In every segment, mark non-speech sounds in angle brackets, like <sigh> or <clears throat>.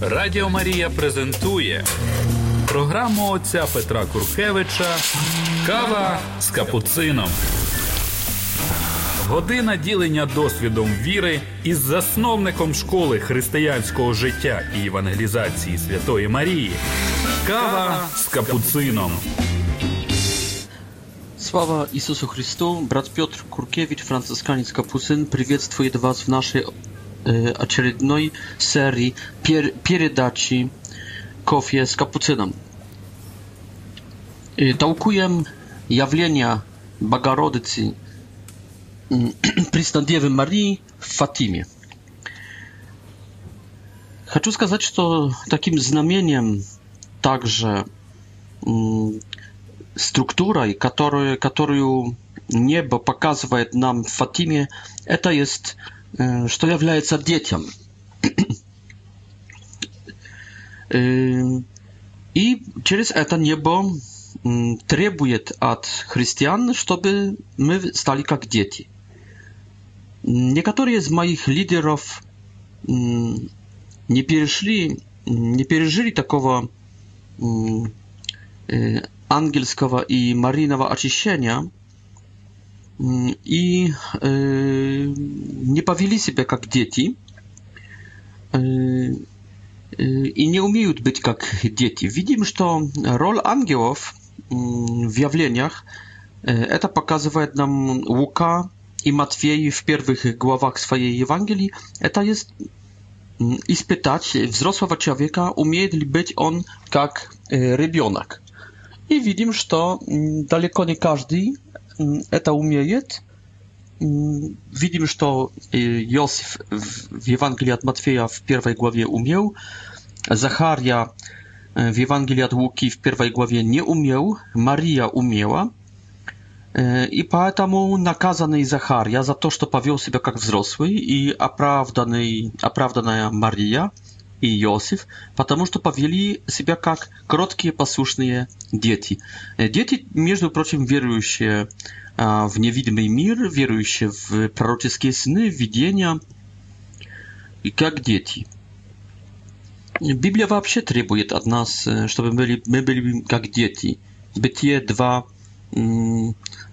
Радіо Марія презентує програму отця Петра Куркевича Кава з капуцином. Година ділення досвідом віри із засновником школи християнського життя і евангелізації Святої Марії. Кава з капуцином. Слава Ісусу Христу! Брат Петр Куркевич, Францисканець Капусин. приветствует вас в нашій. очередной серии пер передачи «Кофе z kapucyną. Толкуем явление Богородицы Преснодевы Марии в Фатиме. Хочу сказать, что таким знамением также структурой, которую, которую небо показывает нам в Фатиме, это есть Э, что является детям. Э, и через это небо требует от христиан, чтобы мы стали как дети. Некоторые из моих лидеров не перешли, не пережили такого э, ангельского и мариного очищения – i e, nie bawili się jak dzieci e, e, i nie umieją być jak dzieci. Widzimy, że rol angielów mm, w jawleniach to nam Łuka i Matwiej w pierwszych głowach swojej Ewangelii. To jest mm, i spytać wzrosłego człowieka, umieli być on jak rybionak. I widzimy, że mm, daleko nie każdy это умеет. Видим, что Иосиф в Евангелии от Матфея в первой главе умел, Захария w Ewangelii od Łuki w pierwszej głowie nie umiał, Maria umiała. И поэтому наказанный Захария за то, что повел себя как взрослый, и оправданный, оправданная Мария – и Иосиф, потому что повели себя как кроткие послушные дети. Э, дети, между прочим, верующие э, в невидимый мир, верующие в пророческие сны, видения, и как дети. Библия вообще требует от нас, э, чтобы мы были, мы были как дети. Бытие 2,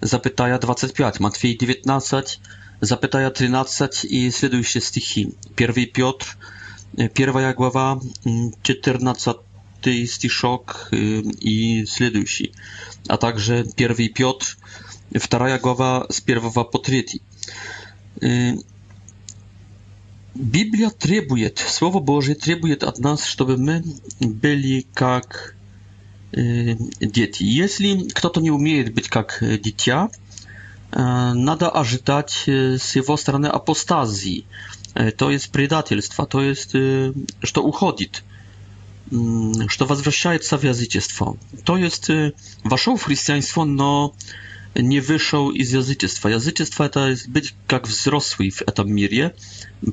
запятая 25, Матфей 19, запятая 13 и следующие стихи. 1 Петр Pierwsza głowa, 14 mm, stiszok i следующий, a także pierwszy Piotr, druga głowa z pierwszego po trzeci. Biblia trybuje, Słowo Boże trybuje od nas, żeby my byli jak dzieci. Jeśli kto to nie umie być jak dziecia, e, nada ażytać e, z jego strony apostazji. E, to jest prydatelstwa, to jest, e, że to uchodzi, mm, że to wazwraszaje w jazycieństwo. To jest, e, waszą chrześcijaństwo, no nie wyszło z jazycieństwa. Jazycieństwo to jest być jak wzrosły w etam mirie,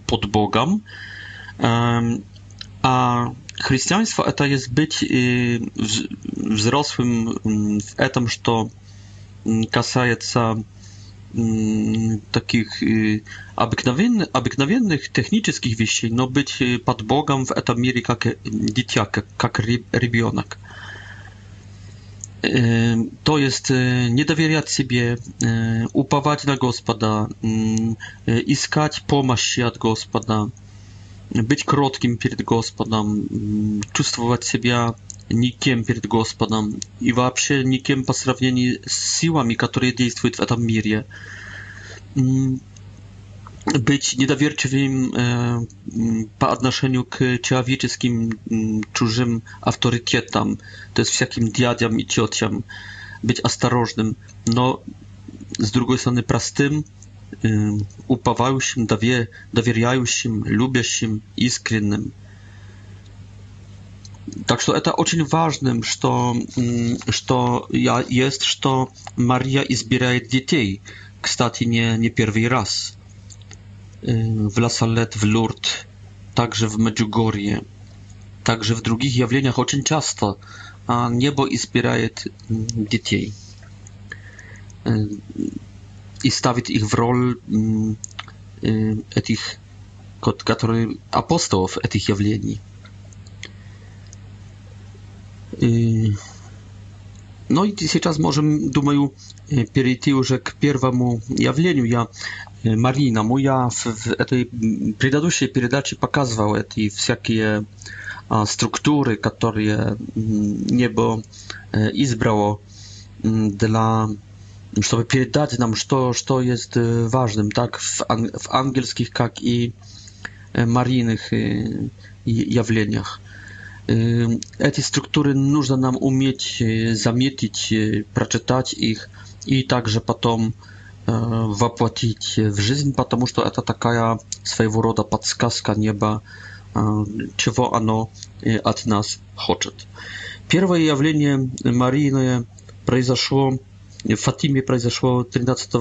pod Bogam, a chrześcijaństwo to jest być wzrosłym mm, w etam, że to касается... Mm, Kasajaca... Mm, takich обыкновенных, y, technicznych технических вещей, но быть под Богом в этом мире как дитя, как, как ребенок. To jest y, nie dowieriać sobie, y, upawać na Gospodę, iskać pomocy od Gospodę, być krótkim przed Gospodem, czuć siebie nikim перед Господом i вообще nikim po сравнении z siłami, które действуют w tym mm, мире. Być niedowierczywym e, mm, po odnoszeniu k człowieczeskim mm, czużym autorytetom, to jest wszystkim diadiam i ciociom, być ostrożnym, no z drugiej strony prostym, e, upawającym, dowierzającym, lubiącym, iskrynnym. Так что это очень важным, что, что я, есть, что Мария избирает детей. Кстати, не, не первый раз. В Ласалет, в Лурд, также в Меджугорье, также в других явлениях очень часто а небо избирает детей и ставит их в роль этих, которые апостолов этих явлений. Ну и сейчас можем, думаю, перейти уже к первому явлению. Я, Марина, ну я в этой предыдущей передаче показывал эти всякие структуры, которые небо избрало dla чтобы передать нам, что, что есть важным, так в, ан в ангельских, как и марийных явлениях. Эти структуры нужно нам уметь заметить, прочитать их и также потом воплотить в жизнь, потому что это такая своего рода подсказка неба, чего оно от нас хочет. Первое явление Марийное произошло в Фатиме произошло 13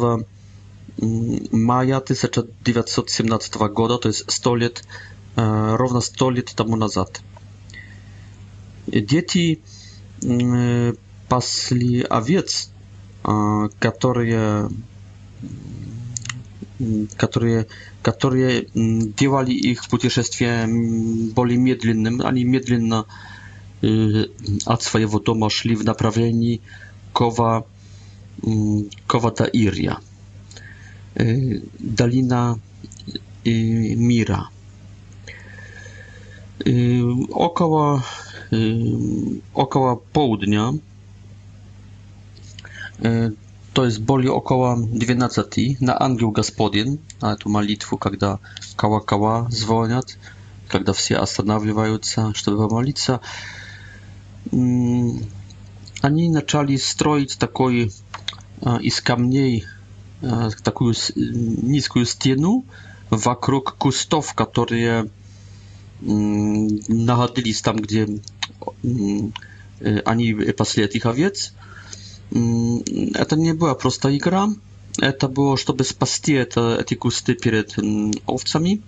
мая 1917 года, то есть 100 лет, ровно 100 лет тому назад. Дети пасли овец, которые которые, которые делали их путешествие более медленным. Они медленно от своего дома шли в направлении Кова, Кова-Таирья, долина мира. Около Y, okoła południa. Y, to jest boli około 12 na Angiel Gospodin, ale tu modlitwę, kiedy kawa kawa dzwonią, kiedy wszyscy zastanawiają się, żeby pomodlić się. Oni inaczej stroić taki y, mm, z kamieni taką niską ścianę wokół kustów, które nagadali tam, gdzie ani последних овец. Это не была просто игра. Это было, чтобы спасти это, эти кусты перед овцами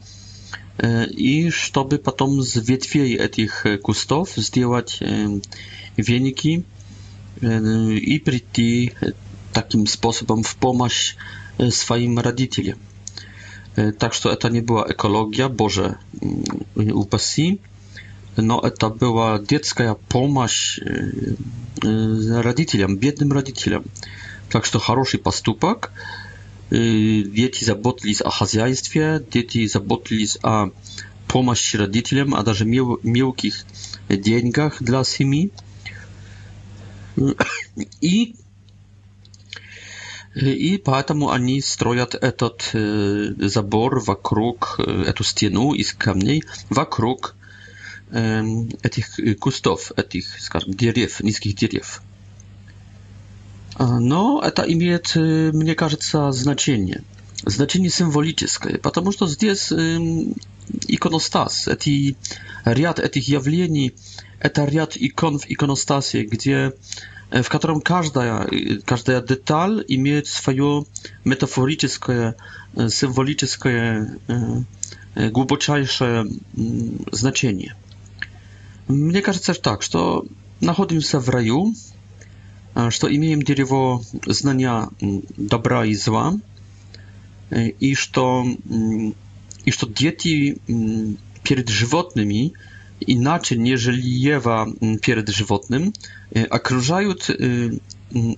и чтобы потом с ветвей этих кустов сделать веники и прийти таким способом в помощь своим родителям. Так что это не была экология, боже, упаси. Но это была детская помощь э, э, родителям, бедным родителям. Так что хороший поступок. Дети заботились о хозяйстве, дети заботились о помощи родителям, а даже мел мелких деньгах для семьи. И и поэтому они строят этот э, забор вокруг, эту стену из камней вокруг tych y, kustów, tych deriew, niskich deriew. No, eta ma, y, mnie się znaczenie. Znaczenie symboliczne, ponieważ to jest ikonostas, ten ряд tych zjawień, to ряд ikon w ikonostasie, gdzie e, w którym każda y, każda detal ma swoje metaforyczne, symboliczne, e, głębocze znaczenie. Мне кажется так, что находимся в раю, что имеем дерево знания добра и зла, и что, и что дети перед животными inaczej нежели Ева перед животным, окружают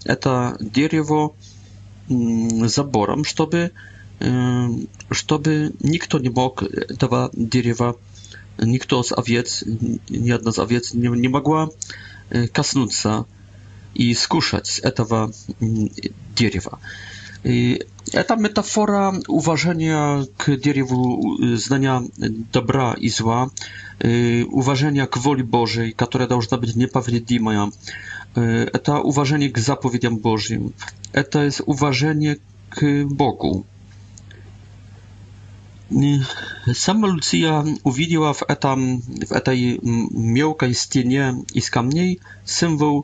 это дерево забором, чтобы, чтобы никто не мог этого дерева nikt z owiec, ni jedna z owiec nie, nie mogła e, kasnąć i skuszać etawa drzewa. Mm, e, ta metafora uważania k drzewu zdania dobra i zła, e, uważania k woli Bożej, która powinna być niepowiedzima, to uważanie k zapowiedziam Bożym, to jest uważanie k Bogu. Sama Lucia uwidziła w, etam, w tej miękkiej ścianie i z kamieni symbol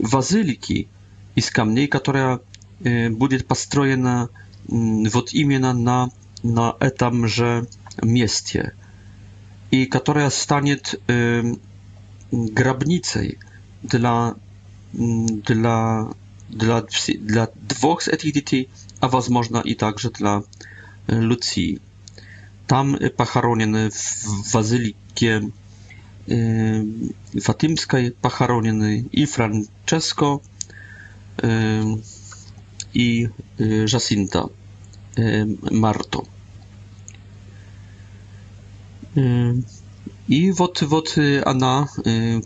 wazyliki i z kamieni, która y, będzie postrojona mm, w imienia na, na etam, że mieście i która stanie e, dla, dla, dla, dwóch z tych a być można i także dla y, Lucji tam pochoronien w bazylice y, fatymskiej pochoronien i Francesco y, i y, Jacinta Marto. I wot wot Ana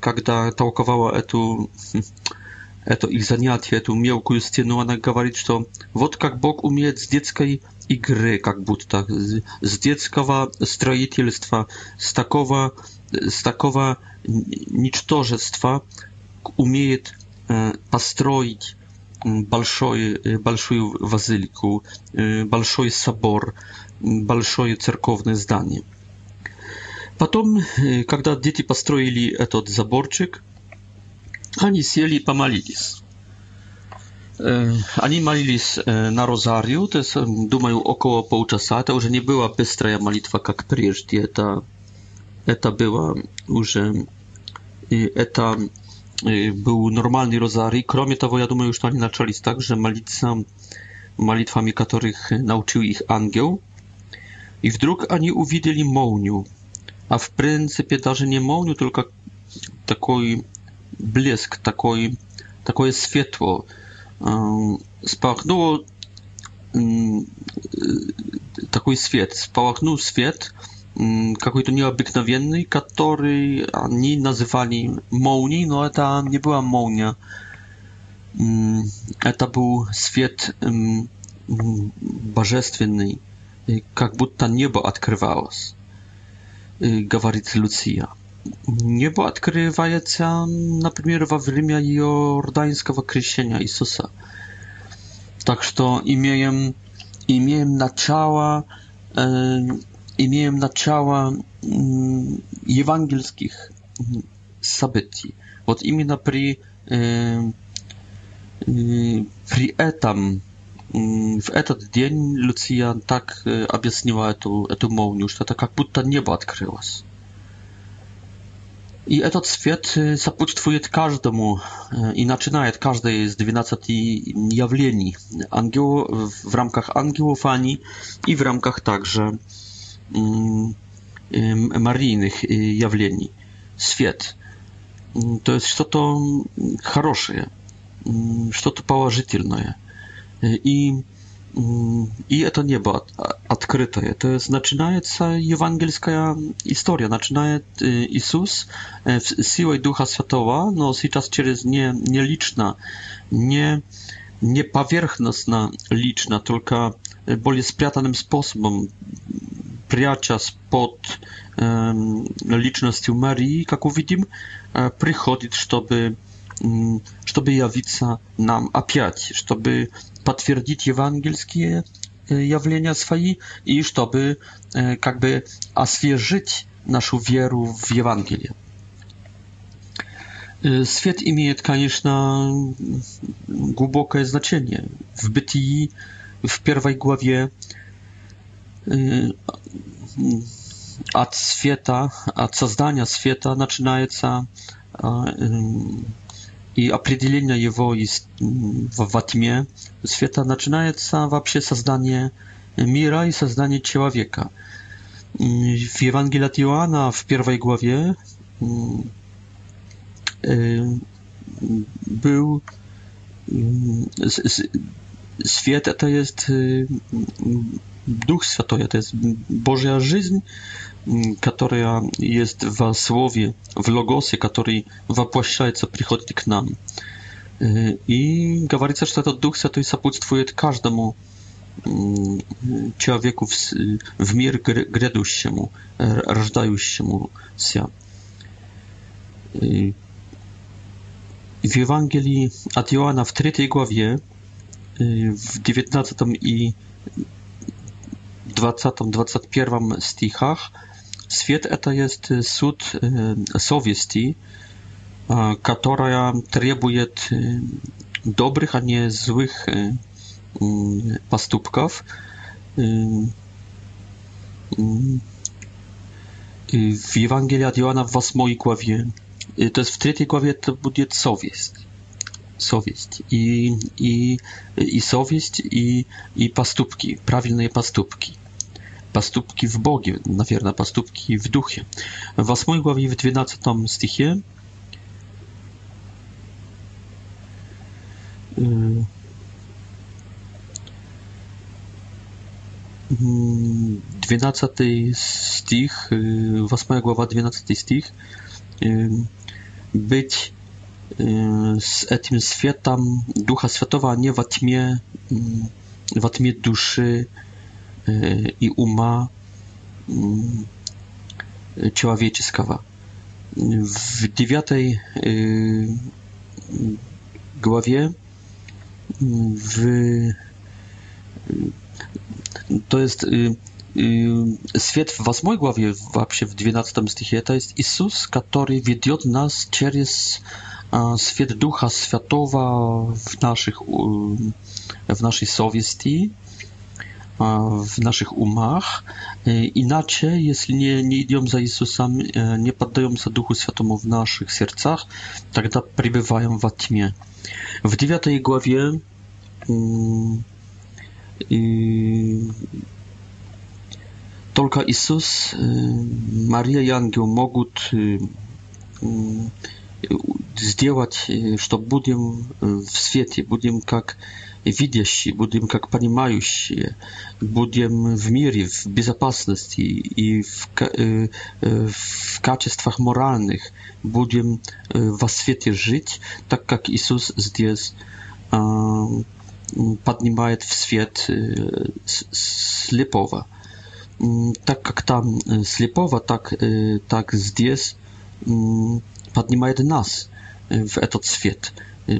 kiedy tałkowała etu это их занятие, эту мелкую стену, она говорит, что вот как Бог умеет с детской игры, как будто, с детского строительства, с такого, с такого ничтожества умеет построить большой, большую базилику, большой собор, большое церковное здание. Потом, когда дети построили этот заборчик, Они сели и помолились. Они молились на розарию, то есть, думаю, около полчаса. Это уже не была быстрая молитва, как прежде. Это, это было уже... Это był normalny rozarii. Kromie того, ja думаю, już oni zaczęli także modlica, modlitwami, których nauczył ich anioł. I wdruk oni uwidzieli mołniu, a w pryncypie даже nie mołniu, tylko такой блеск такой, такое светло. Спорхнуло такой свет, спорхнул свет какой-то необыкновенный, который они называли молнией, но это не была молния. Это был свет божественный, как будто небо открывалось, говорит Люция nie było odkrywane na przykład w Rzymie jordańskiego krzyżowania Jezusa. Tak, że imiem na ciała imiem na ciała ewangelskich событий. Вот именно na э, при этом в этот день Люция так объяснила эту эту молнию, что это как будто небо открылось. И этот свет сопутствует каждому и начинает каждое из 12 явлений. Ангел, в рамках ангелов они и в рамках также марийных явлений. Свет. То есть что-то хорошее, что-то положительное. И Mm, i to niebo otwarte. To jest zaczynaje się ewangelska historia. Zaczynaje Jezus y, e, w siłą Ducha Świętego, no czas przez nie nieliczna, nie nie powierzchowna liczna, tylko e, bardziej spriatanym sposobem przyjacia pod um, licznością Marii, jak widzimy, e, przychodzi, żeby mm, żeby jawić nam opiać, żeby mm подтвердить евангельские явления свои и чтобы как бы освежить нашу веру в Евангелие. Свет имеет, конечно, глубокое значение. В Бытии, в первой главе от света, от создания света начинается и определение его из, в, во тьме света начинается вообще создание мира и создание человека. В Евангелии от Иоанна в первой главе był свет, это есть Дух Святой, это есть Божья жизнь, которая есть во Слове, в Логосе, который воплощается, приходит к нам. И говорится, что этот Дух Святой сопутствует каждому человеку в, в мир грядущему, рождающемуся. В Евангелии от Иоанна в 3 главе, в 19 и 20-21 стихах Свет — это есть суд совести, которая требует dobrych, a nie złych y, y, postupków. Y, w Ewangelii od Jana w 8 głowie, to jest w 3 głowie, to będzie sowieść. Sowieść i, i, i sowieść i, i postupki, prawilne postupki поступки в Боге, наверное, поступки в Духе. В 8 главе, в 12 стихе Двенадцатый стих, восьмая глава, двенадцатый стих. Быть z tym światem Ducha Świętego, a nie w tmie, w tmie duszy и ума человеческого. В девятой главе w, to jest y, y świat w 8 głowie, właśnie w 12 stichie, to jest Isus który wiedzie nas przez świat Ducha światowa w, naszych, w naszej sowiesti, w naszych umach. E, inaczej, jeśli nie, nie idą za Jezusem, nie poddają za Duchu Świętemu w naszych sercach, wtedy przebywają w tmie. W 9 głowie mm, i tylko Jezus, e, Maria i Angel mogą zrobić, że będziemy w świecie, będziemy jak видящие, будем как понимающие, будем в мире, в безопасности и в, э, в качествах моральных, будем во свете жить, так как Иисус здесь э, поднимает в свет э, слепого. Так как там слепого, так, так здесь поднимает нас в этот свет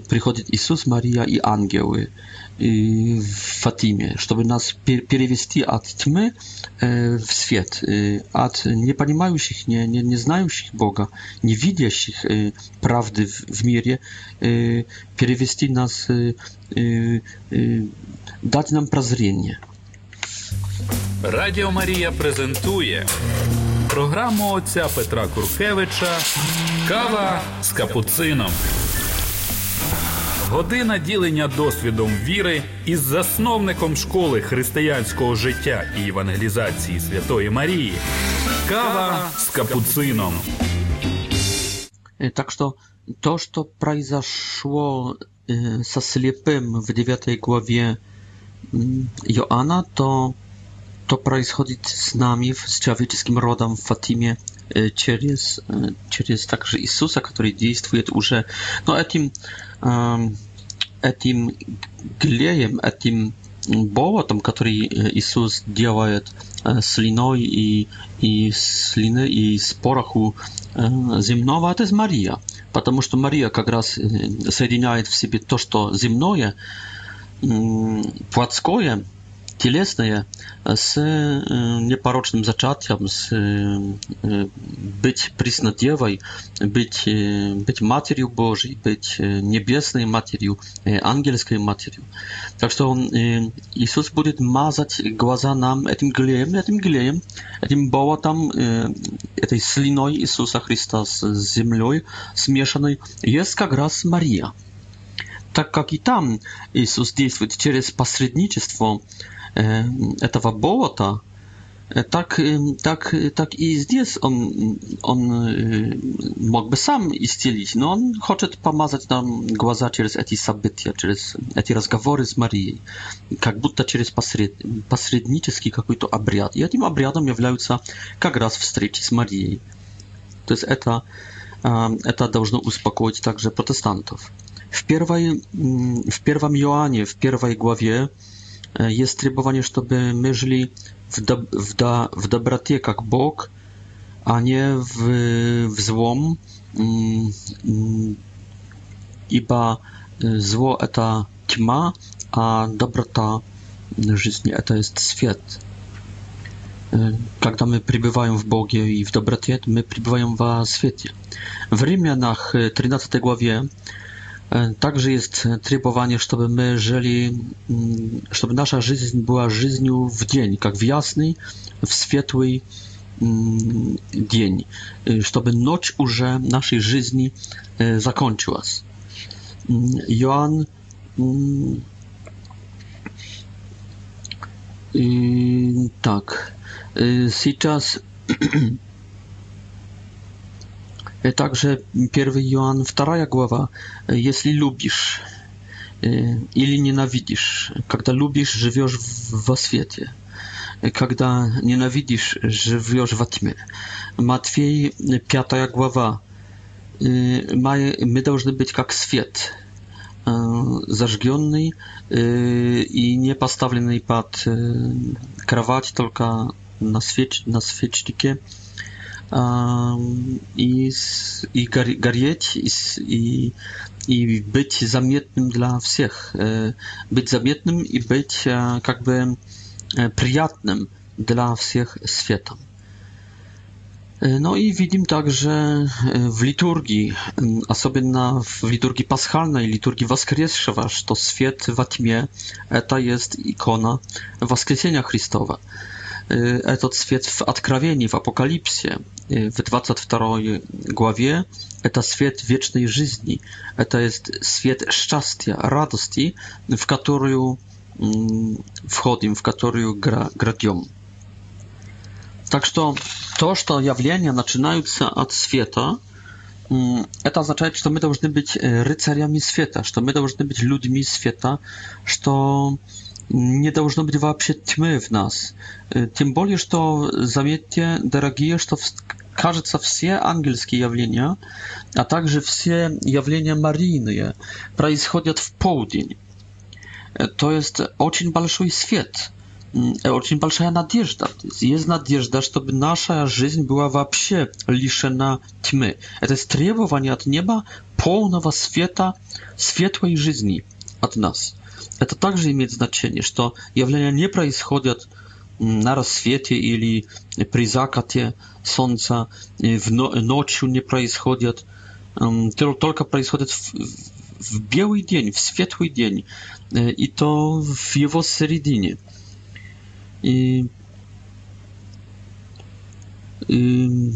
приходит Иисус, Мария и ангелы в Фатиме, чтобы нас перевести от тьмы в свет, от непонимающих, не, не, не знающих Бога, не видящих правды в мире, перевести нас, дать нам прозрение. Радіо Марія презентує програму отця Петра Куркевича Кава з капуцином. Година ділення досвідом віри із засновником школи християнського життя і евангелізації Святої Марії. Кава с капуцином. Э, так что то, что произошло э, со слепым в 9 главе Иоанна, то, то происходит с нами, с человеческим родом в Фатиме через, через также Иисуса, который действует уже. Но этим, этим глеем, этим болотом, который Иисус делает слиной и, и слины и с пороху земного, это Мария. Потому что Мария как раз соединяет в себе то, что земное, плотское, телесное с непорочным зачатием, с быть приснодевой, быть, быть матерью Божьей, быть небесной матерью, ангельской матерью. Так что он, Иисус будет мазать глаза нам этим глеем, этим глеем, этим болотом, этой слиной Иисуса Христа с землей смешанной, есть как раз Мария. Так как и там Иисус действует через посредничество, этого болота, так, так, так и здесь он, он мог бы сам исцелить, но он хочет помазать нам глаза через эти события, через эти разговоры с Марией, как будто через посред, посреднический какой-то обряд. И этим обрядом являются как раз встречи с Марией. То есть это, это должно успокоить также протестантов. В, первой, в первом Иоанне, в первой главе E, jest trybowanie, żeby my żyli w, do, w, jak Bóg, a nie w, złom, mm, mm, iba e, zło to e tma, a dobrota życia to jest świat. Когда мы пребываем в Боге и в доброте, мы пребываем во свете. В Римлянах 13 э, главе E, także jest trybowanie, żeby my żyli, mm, żeby nasza żyć była żyzniu w dzień, jak w jasny, w świetły mm, dzień, e, żeby noc już naszej żyzni e, zakończyła. Mm, Joan tak, teraz <clears throat> <clears throat> Также 1 Иоанн 2 глава. Если любишь или ненавидишь, когда любишь, живешь во свете, когда ненавидишь, живешь во тьме. Матфей 5 глава. Мы должны быть как свет, зажженный и не поставленный под кровать, только на, свеч, на свечнике i, i гореть, i, i być zamietnym dla wszystkich, e, być zamietnym i być e, jakby e, przyjatnym dla wszystkich świata. No i widzimy także w liturgii, особенно w liturgii paschalnej, liturgii Воскресшего, że świat w tmie to jest ikona Воскресения Chrystowa. Этот свет в Откровении, в Апокалипсе, в 22 главе. Это свет вечной жизни. Это есть свет счастья, радости, в которую входим, в которую градем. Так что то, что явления начинаются от света, это означает, что мы должны быть рыцарями света, что мы должны быть людьми света, что nie должно być вообще tmy w nas. Tym bardziej, że zamietnie, drogie, że każe się wszystkie angielskie jawlenia, a także wszystkie jawlenia maryjne, происходzą w południe. To jest очень большой świat, э, очень большая nadzieja. Jest nadzieja, żeby nasza żyzń była вообще liszena tmy. To jest требование od nieba, pełnego świata, światłej żyzni od nas это также имеет значение, что явление не происходит на рассвете или при закате солнца, в ночью не происходит, только происходит в, в белый день, в светлый день, и то в его середине. И, и,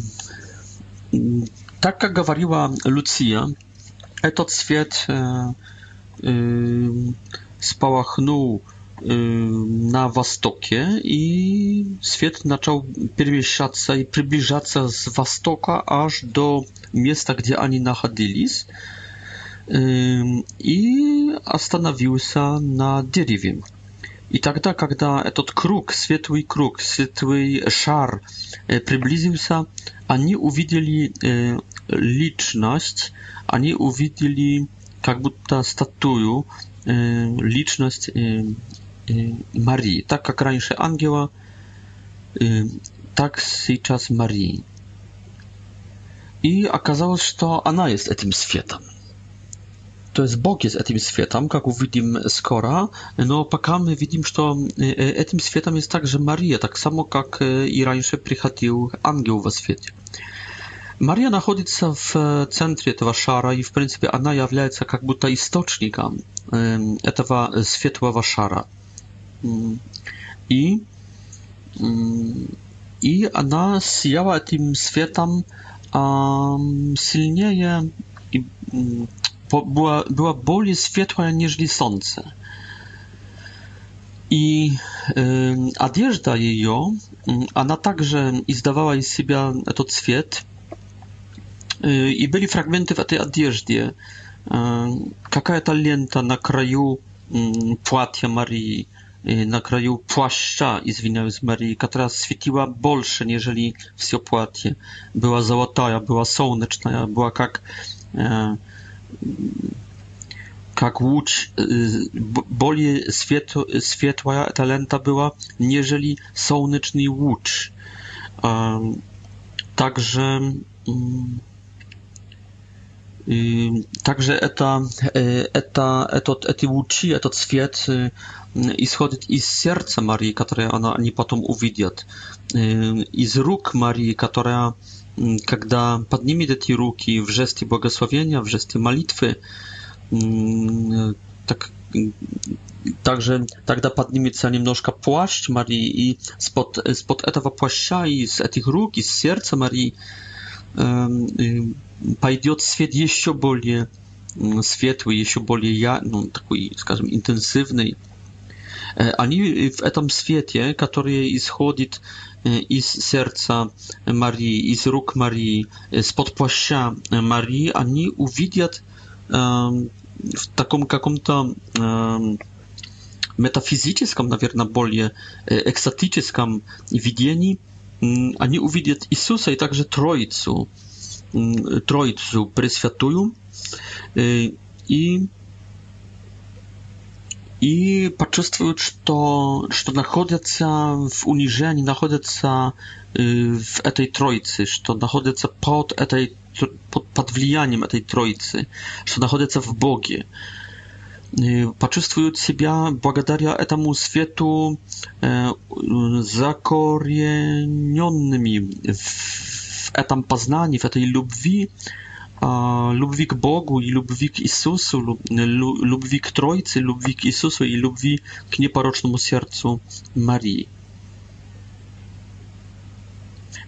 так как говорила Люция, этот свет э, э, spałachnął y, na wastokie i świat zaczął przemieszczać i przybliżać się z wastoka aż do miejsca, gdzie oni znajdowali y, i zastanowił się na drzewie. I тогда, kiedy этот круг, światły krug, światły szar y, przybliżył się, oni uwidzieli liczność, oni uwidzieli jakby ta statuju Y, liczność y, y, Marii, tak jak раньше Angela, tak czas Marii. I okazało się, że to ona jest tym światem. To jest Bóg jest tym światem, jak widzimy skora. no pakamy my widzimy, że tym światem jest także Maria, tak samo jak i раньше przychodził Angel w świecie. Мария находится в центре этого шара, и, в принципе, она является как будто источником этого светлого шара. И, и она сияла этим светом сильнее, и была, была более светлая, нежели солнце. I y, одежда ее, ona także izdawała z siebie ten świat, Y, i byli fragmenty w tej odzieży, jaka ta lenta na kraju mm, płatia Marii, y, na kraju płaszcza i zwinęły Marii, która świeciła bolsze, niżeli w płatie. Była złota, była słoneczna, była jak e, jak łódź, y, boli światła ta lenta była, niżeli słoneczny łódź. Także mm, Także это, это, этот, эти лучи, этот свет исходит из сердца Марии, которое она, они потом увидят, из рук Марии, которая, когда поднимет эти руки в жесте благословения, в жесте молитвы, так, также тогда поднимется немножко плащ Марии, и спод, спод этого плаща, из этих рук, из сердца Марии, пойдет свет еще более светлый, еще более я, ну, такой, скажем, интенсивный. Они в этом свете, который исходит из сердца Марии, из рук Марии, из-под плаща Марии, они увидят в таком каком-то метафизическом, наверное, более экстатическом видении, они увидят Иисуса и также Троицу. Троицу Пресвятую и и почувствуют, что, что находятся в унижении, находятся в этой Троице, что находятся под, этой, под, под влиянием этой Троицы, что находятся в Боге. Почувствуют себя благодаря этому свету закорененными в в этом познании, в этой любви, любви к Богу и любви к Иисусу, любви к Троице, любви к Иисусу и любви к непорочному сердцу Марии.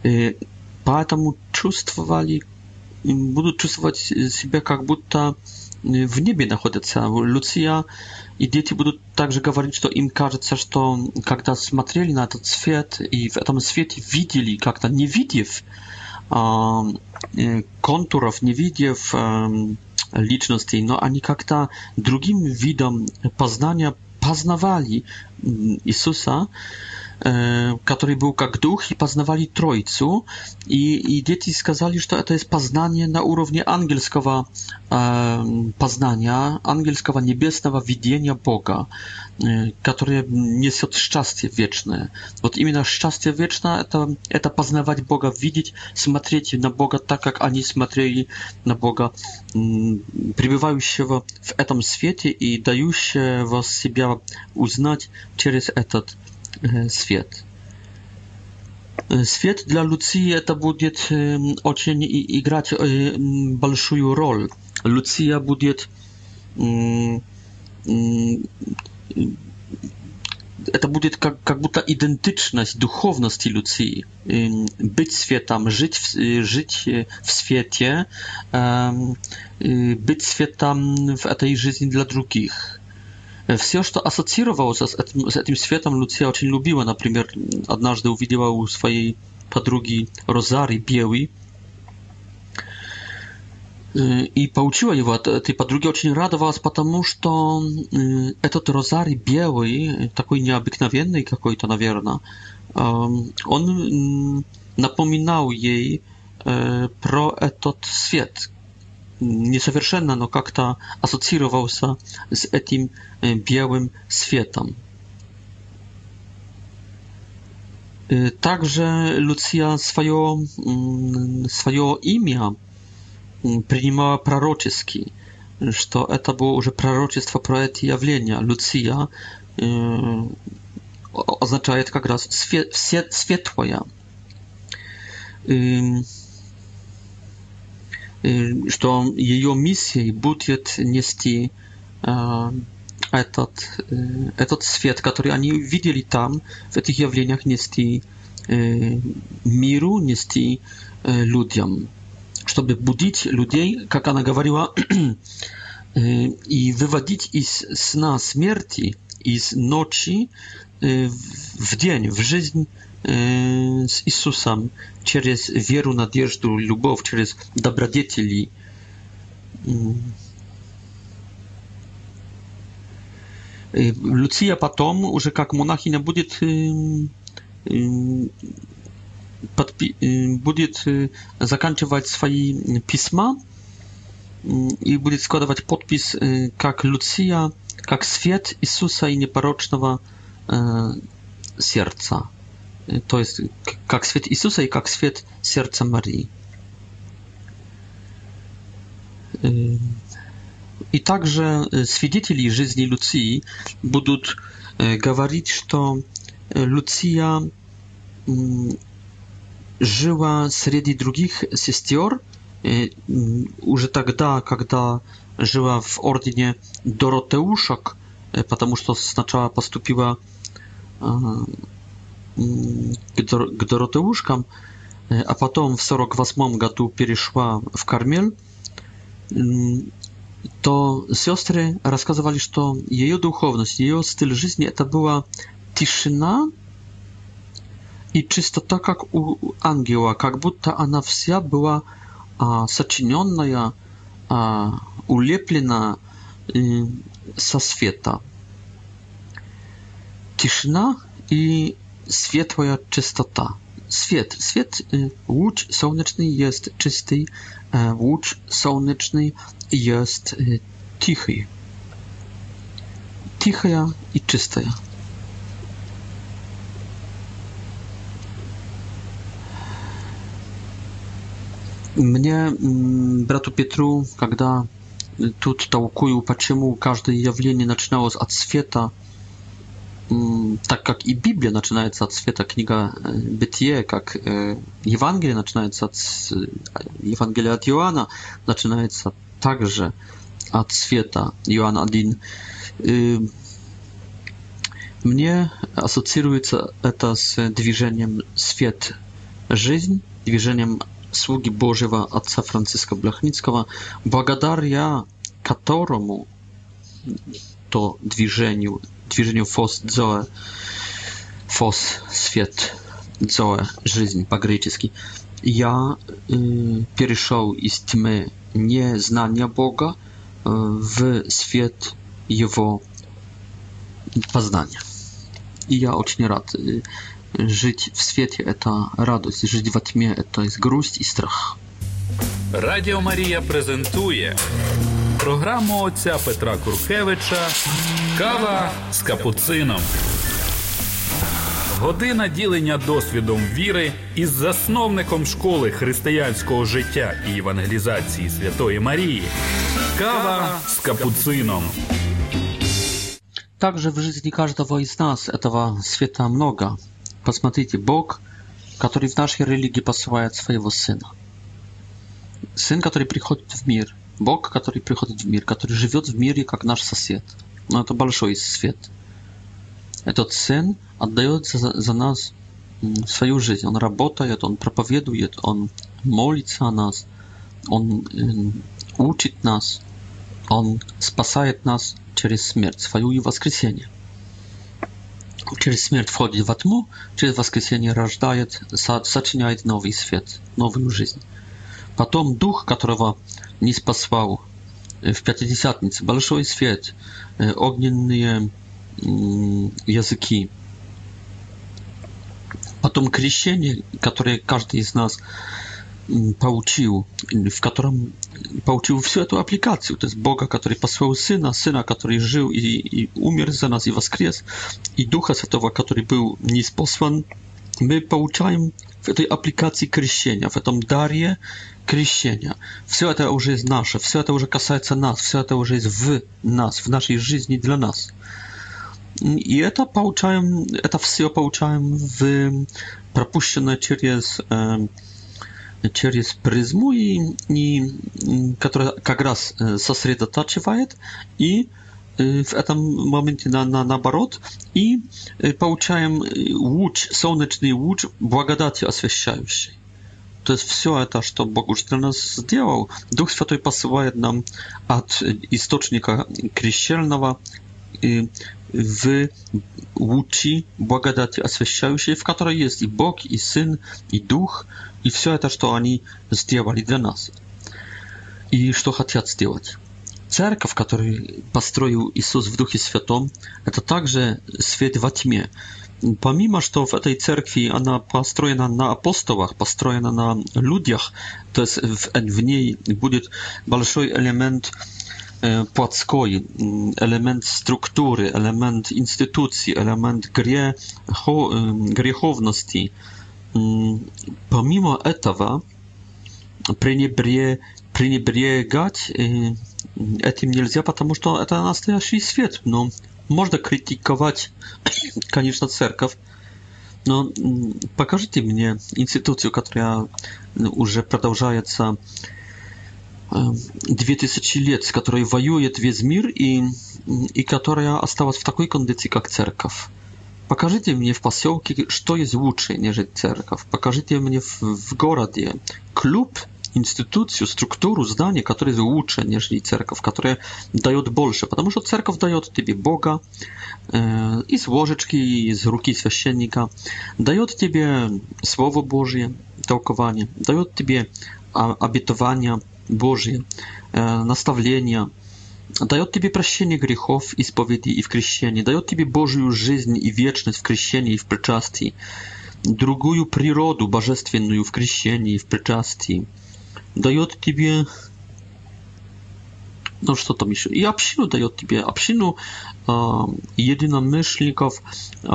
И поэтому чувствовали, будут чувствовать себя как будто в небе находятся. Люция и дети будут также говорить, что им кажется, что когда смотрели на этот свет и в этом свете видели, как-то не видев, контуров, не видев личностей, но они как-то другим видом познания познавали Иисуса, E, który był jak duch i poznawali Trójcu i, dzieci skazali, że to, jest poznanie na urównie angielskiego e, poznania, angielskiego widzenia Boga, e, które niesie szczęście wieczne. Wot imię szczęście wieczne to, to poznawać Boga, widzieć, smatrzeć na Boga tak, jak oni smatrzyli na Boga, e, się w tym świecie i dają się was siebie uznać przez etat свет. Свет для Луции это будет очень играть большую роль. Луция будет это будет как, как будто идентyczność, duchowności Lucji. Być światem, żyć w, żyć w świecie, być światem w tej życiu dla drugich. Все, что ассоциировалось с этим, с этим светом, Луция очень любила. Например, однажды увидела у своей подруги Розари белый и получила его от этой подруги, очень радовалась, потому что этот розарий белый, такой необыкновенный какой-то, наверное, он напоминал ей про этот свет, несовершенно, но как-то ассоциировался с этим белым светом. Также Люция свое, свое имя принимала пророчески, что это было уже пророчество про эти явления. Люция означает как раз свет, свет, светлое что ее миссией будет нести этот, этот свет, который они видели там, в этих явлениях нести миру, нести людям, чтобы будить людей, как она говорила, и выводить из сна смерти, из ночи в день, в жизнь Y, z Jezusem na wieru, nadzieję, lubów, przez dobrodzieci. Lucia potem, już jak monachina, będzie będzie zakończywać swoje pisma i będzie składać podpis jak Lucia, jak świat Jezusa i nieparocznawa serca to jest jak świat Jezusa i jak świat serca Marii. I także świadkowie y, życia Lucji będą mówić, y, że y, Lucja żyła wśród innych sióstr już тогда, kiedy żyła w ordynie Doroteuszok, ponieważ to znaczała postupiła к Доротеушкам, э, а потом в 48 году перешла в Кармель, то сестры рассказывали, что ее духовность, ее стиль жизни это была тишина и чистота, как у ангела, как будто она вся была а, сочиненная, а, улеплена и, э, со света. Тишина и światła czystota. Świat, świat, y, łódź słoneczny jest czysty, e, łódź słoneczny jest y, cichy. Cicha i czysta. Mnie, mm, bratu Pietru, kiedy tu tłumaczył, dlaczego każde jawlenie zaczynało od światła, так как и Библия начинается от света, книга Бытие, как Евангелие начинается от Евангелие от Иоанна, начинается также от света, Иоанн 1. Мне ассоциируется это с движением «Свет – жизнь», движением слуги Божьего отца Франциска Блохницкого, благодаря которому то движению подтверждению фос дзоэ, фос, свет, дзоэ, жизнь по-гречески. Я э, перешел из тьмы незнания Бога э, в свет Его познания. И я очень рад. Жить в свете – это радость, жить во тьме – это грусть и страх. Радіо Марія презентує Програму отця Петра Куркевича Кава з капуцином. Година ділення досвідом віри із засновником школи християнського життя і евангелізації Святої Марії. Кава с капуцином. Также в житті кожного із нас цього света много. Посмотрите, Бог, который в нашей религии посылает своего Сына. Сын, который приходит в мир – Бог, который приходит в мир, который живет в мире, как наш сосед. Но это большой свет. Этот сын отдает за, за нас свою жизнь. Он работает, он проповедует, он молится о нас, он эм, учит нас, он спасает нас через смерть, свою и воскресение. Через смерть входит во тьму, через воскресение рождает, сочиняет новый свет, новую жизнь. Потом дух, которого не спасал э, в Пятидесятнице, большой свет, э, огненные языки. Потом крещение, которое каждый из нас получил, в котором получил всю эту аппликацию, то есть Бога, который послал Сына, Сына, который жил и, и умер за нас и воскрес, и Духа Святого, который был не послан мы получаем в этой аппликации крещения, в этом даре Крещения. Все это уже из наше, все это уже касается нас, все это уже из в нас, в нашей жизни для нас. И это получаем, это все получаем в эм, пропущенное через эм, через призму и, и которая как раз э, сосредотачивает и э, в этом моменте на, на наоборот и э, получаем луч солнечный луч благодати освещающий то есть все это, что Богушкин сделал, Дух Святой посылает нам от источника крещельного и w łódź благодати освящающей, w której jest i Bóg, i Syn, i Duch, i все это, что они сделали для нас, и что хотят сделать. Церковь, которую построил Иисус в Духе Святом, это также свет во тьме. помимо, что в этой церкви она построена на апостолах, построена на людях, то есть в, в ней будет большой элемент э, плотской, элемент структуры, элемент институции, элемент грехо, э, греховности. Помимо этого, пренебре, пренебрегать э, этим нельзя, потому что это настоящий свет. Но można krytykować, <clears throat> koniecznie, cerkaw. No, pokażcie mnie instytucję, która już przedłużaje się 2000 lat, która której wojuje wiec mir i, i która została w takiej kondycji jak cerkaw. Pokażcie mnie w pasiołku, co jest lepsze niż cerkaw. Pokażcie mnie w, w городе, klub, институцию, структуру, здание, которые лучше, нежели церковь, которые дает больше, потому что церковь дает тебе Бога э, из ложечки, из руки священника, дает тебе Слово Божье, толкование, дает тебе обетование Божье, э, наставление, дает тебе прощение грехов, исповеди и в крещении, дает тебе Божью жизнь и вечность в крещении и в причастии, другую природу божественную в крещении и в причастии – дает тебе ну что там еще, и общину дает тебе, общину э, единомышленников, э,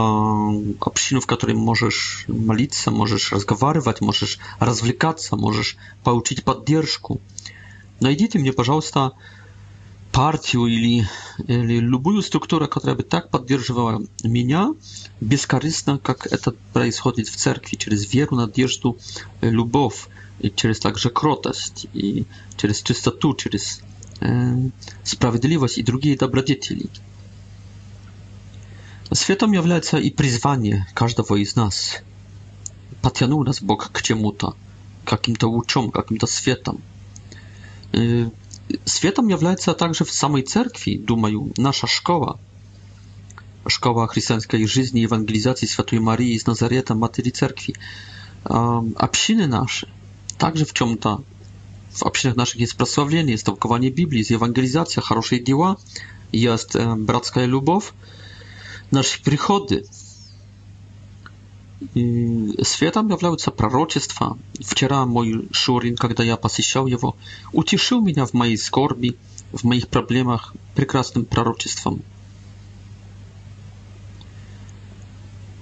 общину, в которой можешь молиться, можешь разговаривать, можешь развлекаться, можешь получить поддержку. Найдите мне, пожалуйста, партию или, или любую структуру, которая бы так поддерживала меня, бескорыстно, как это происходит в церкви, через веру, надежду, любовь. Tak, i przez także krotość i przez czystotę, przez e, sprawiedliwość i drugie dobrodzieci. No, światem jest i przyzwanie każdego z nas. Patrzył nas Bóg k czemu to, jakim to uczom, jakim to światom. E, światem jest także w samej cerkwi, dumaju, nasza szkoła. Szkoła chrześcijańskiej żyzni i ewangelizacji Świętej Marii z Nazareta, Matki Cerkwi. a psiny nasze. Также в чем-то в общинах наших есть прославление, есть толкование Библии, есть евангелизация, хорошие дела, есть братская любовь, наши приходы. И светом являются пророчества. Вчера мой Шурин, когда я посещал его, утешил меня в моей скорби, в моих проблемах прекрасным пророчеством.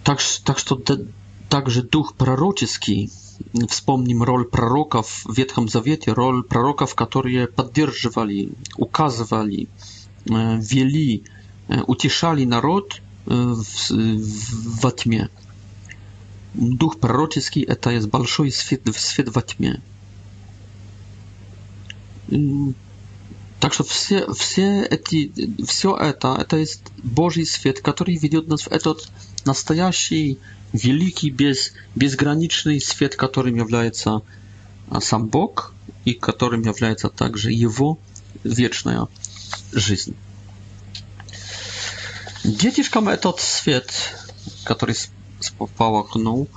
Так, так что да, также дух пророческий – Wspomnę rol proroka w Wietchom Zawiecie, rol proroków, które poddrzewali, ukazywali, e, wieli, e, ucieszali naród e, w, w, w tmie. Duch proroczyski to jest balszuj świat, świat w tmie. Mm, także wszystko to, to jest Boży świat, który wiedzie nas w etot, nastajasi, великий без, безграничный свет, которым является сам Бог и которым является также Его вечная жизнь. Детишкам этот свет, который сполохнул,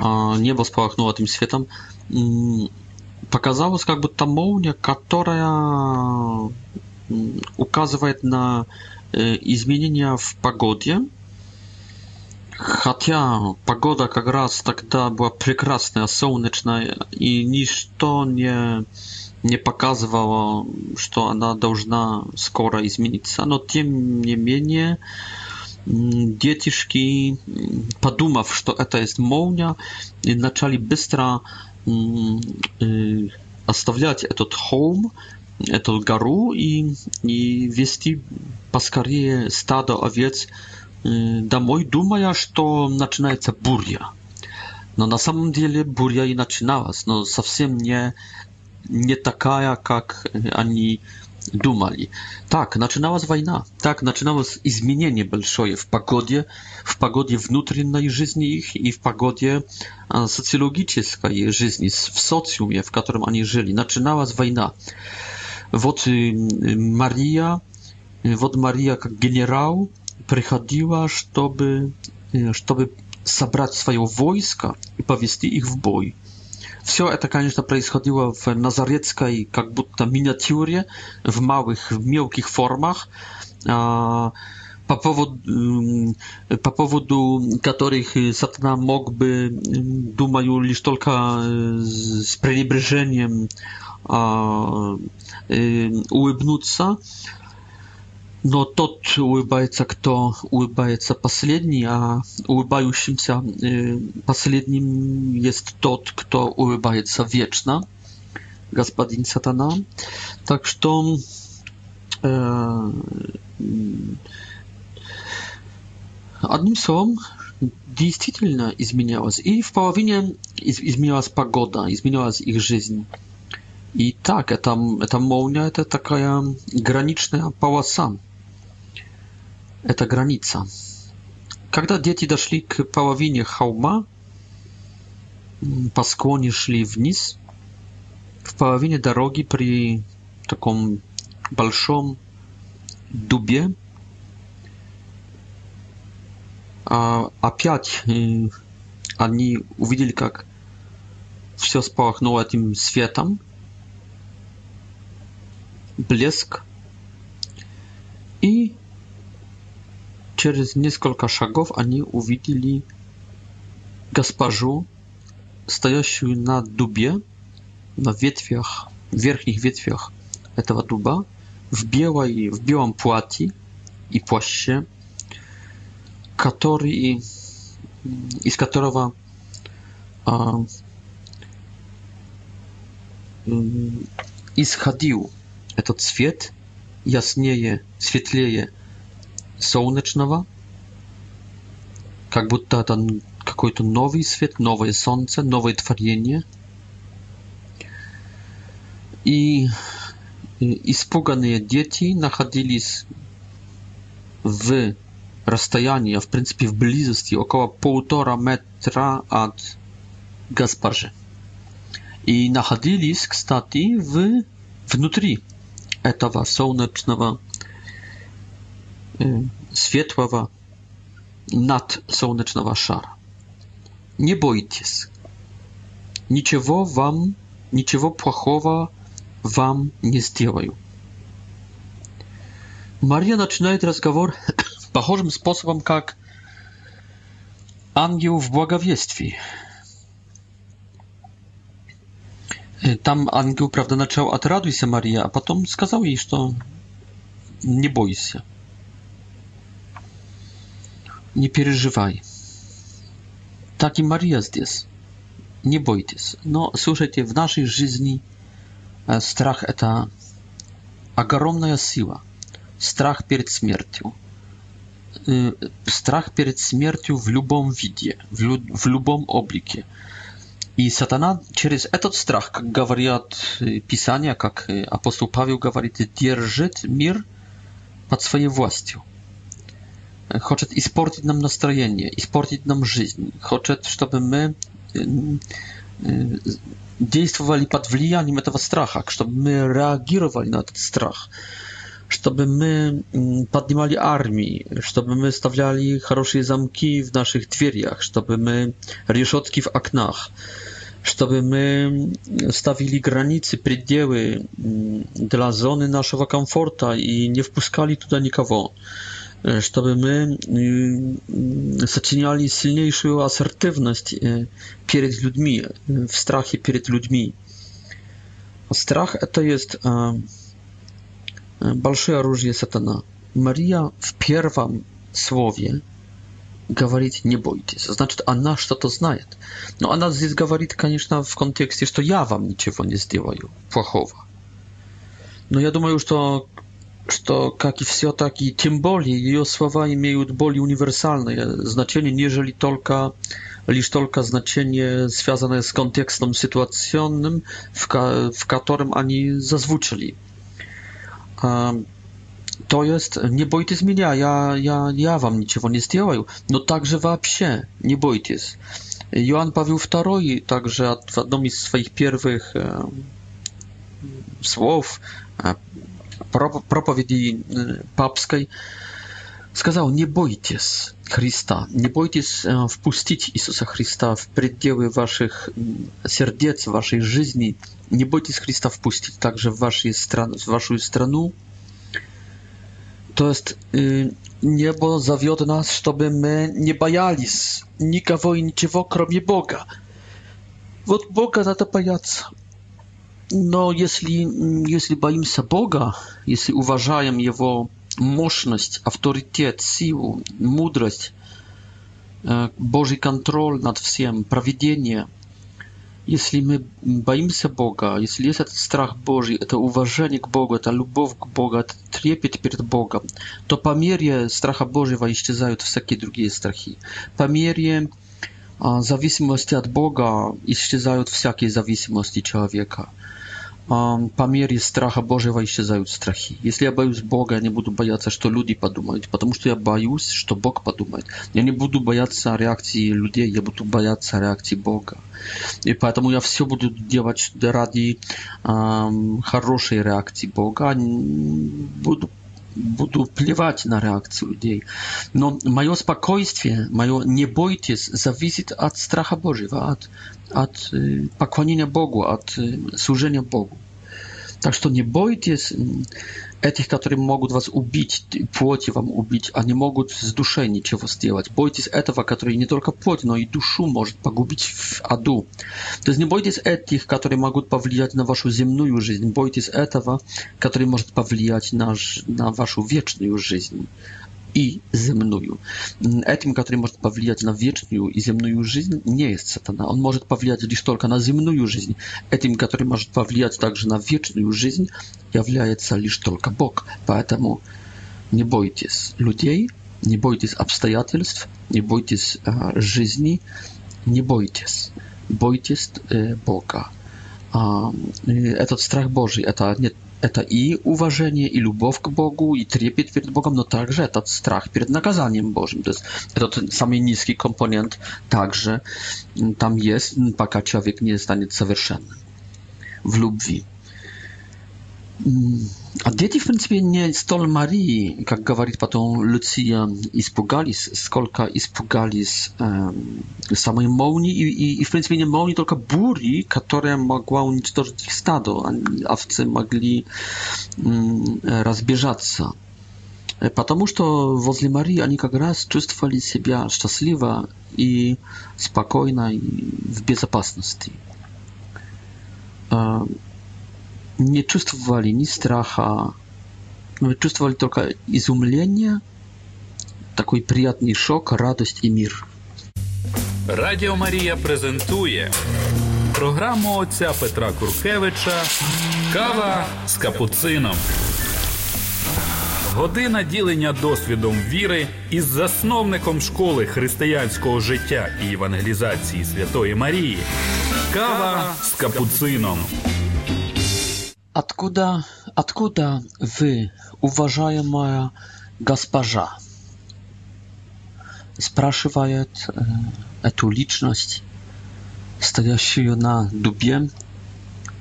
небо сполохнуло этим светом, показалось как будто молния, которая указывает на изменения в погоде, Хотя погода как раз тогда была прекрасная, солнечная, и ничто не, не показывало, что она должна скоро измениться. Но тем не менее, детишки, подумав, что это есть молния, начали быстро оставлять этот холм, эту гору и, и вести поскорее стадо овец домой, думая, что начинается буря. Но на самом деле буря и начиналась, но совсем не, не такая, как они думали. Так, начиналась война, так, начиналось изменение большое в погоде, в погоде внутренней жизни их и в погоде социологической жизни, в социуме, в котором они жили. Начиналась война. Вот Мария, вот Мария как генерал, приходила, чтобы, чтобы собрать свое войско и повести их в бой. Все это, конечно, происходило в назарецкой, как будто миниатюре, в малых, в мелких формах, по поводу, по поводу которых сатана мог бы, думаю, лишь только с пренебрежением улыбнуться, но тот улыбается, кто улыбается последний, а улыбающимся последним есть тот, кто улыбается вечно, господин сатана. Так что одним словом, действительно изменялось. И в половине изменилась погода, изменилась их жизнь. И так, это, это молния, это такая граничная полоса. это граница. Когда дети дошли к половине холма, по склоне шли вниз, в половине дороги при таком большом дубе а, опять они увидели, как все спорхнуло этим светом, блеск, и Через несколько шагов они увидели госпожу, стоящую на дубе, на ветвях, верхних ветвях этого дуба, в, белой, в белом платье и плаще, который, из которого а, исходил этот цвет, яснее, светлее солнечного, как будто это какой-то новый свет, новое солнце, новое творение. И испуганные дети находились в расстоянии, в принципе, в близости около полутора метра от госпожи. И находились, кстати, в, внутри этого солнечного светлого надсолнечного шара. Не бойтесь. Ничего вам, ничего плохого вам не сделаю. Мария начинает разговор похожим способом, как ангел в благовествии. Там ангел, правда, начал «Отрадуйся, Мария», а потом сказал ей, что «Не бойся». Не переживай. Так и Мария здесь. Не бойтесь. Но слушайте, в нашей жизни страх – это огромная сила. Страх перед смертью. Страх перед смертью в любом виде, в любом облике. И сатана через этот страх, как говорят Писания, как апостол Павел говорит, держит мир под своей властью хочет испортить нам настроение, испортить нам жизнь, хочет, чтобы мы действовали под влиянием этого страха, чтобы мы реагировали на этот страх, чтобы мы поднимали армии, чтобы мы вставляли хорошие замки в наших дверях, чтобы мы решетки в окнах, чтобы мы stawili granice, пределы dla zony naszego komforta i nie wpuszczali tutaj nikogo чтобы мы сочиняли сильнейшую ассертивность перед людьми, в страхе перед людьми. Страх – это есть большое оружие сатана. Мария в первом слове говорит «не бойтесь». Значит, она что-то знает. Но она здесь говорит, конечно, в контексте, что я вам ничего не сделаю плохого. Но я думаю, что что, как и все, так и тем более ее слова имеют более универсальное значение, нежели только лишь только значение, связанное с контекстом ситуационным, в, ко w którym oni zazwyczaj. To jest, nie boites меня, ja, ja, ja wam niczego nie сделаю, но также вообще nie boites. Joan Paweł II także w одном из swoich pierwszych słów проповеди э, папской сказал, не бойтесь Христа, не бойтесь э, впустить Иисуса Христа в пределы ваших сердец, вашей жизни, не бойтесь Христа впустить также в, ваши стран, в вашу страну. То есть э, небо зовет нас, чтобы мы не боялись никого и ничего, кроме Бога. Вот Бога надо бояться. no jeśli jeśli boimy się Boga, jeśli uważamy jego mocność, autorytet, siłę, mądrość, e, Boży kontrol nad wszystkim, prawidłowie, jeśli my boimy się Boga, jeśli jest ten strach Boży, to uważanie k Bogu, ta miłość k Bogu, to trzepiet przed Boga, to pamięcie strachu stracha Bożego zniknęły wszystkie inne strachy. Po mierze zależności od Boga zniknęły wszystkie zależności człowieka. по мере страха Божьего исчезают страхи. Если я боюсь Бога, я не буду бояться, что люди подумают, потому что я боюсь, что Бог подумает. Я не буду бояться реакции людей, я буду бояться реакции Бога. И поэтому я все буду делать ради эм, хорошей реакции Бога. А буду буду плевать на реакцию людей. Но мое спокойствие, мое «не бойтесь» зависит от страха Божьего, от, от поклонения Богу, от служения Богу. Так что не бойтесь этих, которые могут вас убить, плоти вам убить, они могут с душой ничего сделать. Бойтесь этого, который не только плоть, но и душу может погубить в аду. То есть не бойтесь этих, которые могут повлиять на вашу земную жизнь. Бойтесь этого, который может повлиять на, на вашу вечную жизнь и земную. Этим, который может повлиять на вечную и земную жизнь, не есть сатана. Он может повлиять лишь только на земную жизнь. Этим, который может повлиять также на вечную жизнь, является лишь только Бог. Поэтому не бойтесь людей, не бойтесь обстоятельств, не бойтесь э, жизни, не бойтесь. Бойтесь э, Бога. Э, этот страх Божий, это не это и уважение, и любовь к Богу, и трепет перед Богом, но также этот страх перед наказанием Божьим. То есть этот самый низкий компонент также там есть, пока человек не станет совершенным в любви. А дети, в принципе, не столь Марии, как говорит потом Люция, испугались, сколько испугались э, самой молнии и, и, и, в принципе, не молнии, только бури, которая могла уничтожить их стадо. Овцы могли э, разбежаться. Потому что возле Марии они как раз чувствовали себя счастливо и спокойно, и в безопасности. Э, не чувствовали ни страха, но чувствовали только изумление, такой приятный шок, радость и мир. Радіо Марія презентує програму отця Петра Куркевича Кава з капуцином. Година ділення досвідом віри із засновником школи християнського життя і евангелізації Святої Марії. Кава з капуцином. Откуда, откуда вы, уважаемая госпожа? Спрашивает э, эту личность, стоящую на дубе,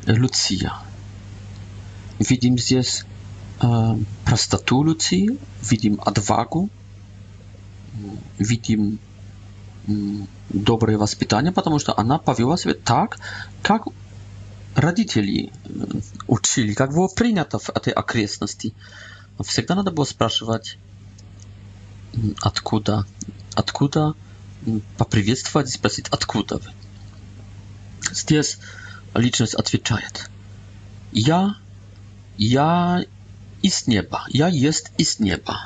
Люция. Видим здесь э, простоту Люции, видим отвагу, видим доброе воспитание, потому что она повела себя так, как родителей учили, как было принято в этой окрестности. Всегда надо было спрашивать, откуда, откуда, поприветствовать и спросить, откуда вы. Здесь личность отвечает. Я, я из неба, я есть из неба.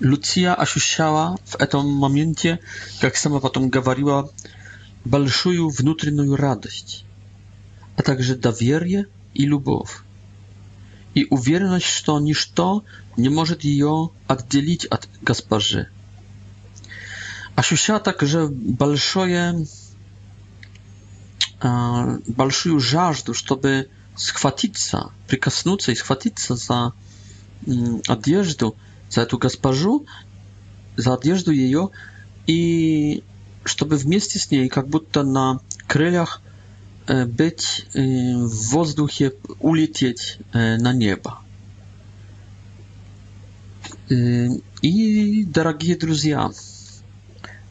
Луция ощущала в этом моменте, как сама потом говорила, большую внутреннюю радость, а также доверие и любовь, и уверенность, что ничто не может ее отделить от госпожи. Ощущая также большое, большую жажду, чтобы схватиться, прикоснуться и схватиться за одежду, за эту госпожу, за одежду ее и чтобы вместе с ней, как будто на крыльях, быть в воздухе, улететь на небо. И, дорогие друзья,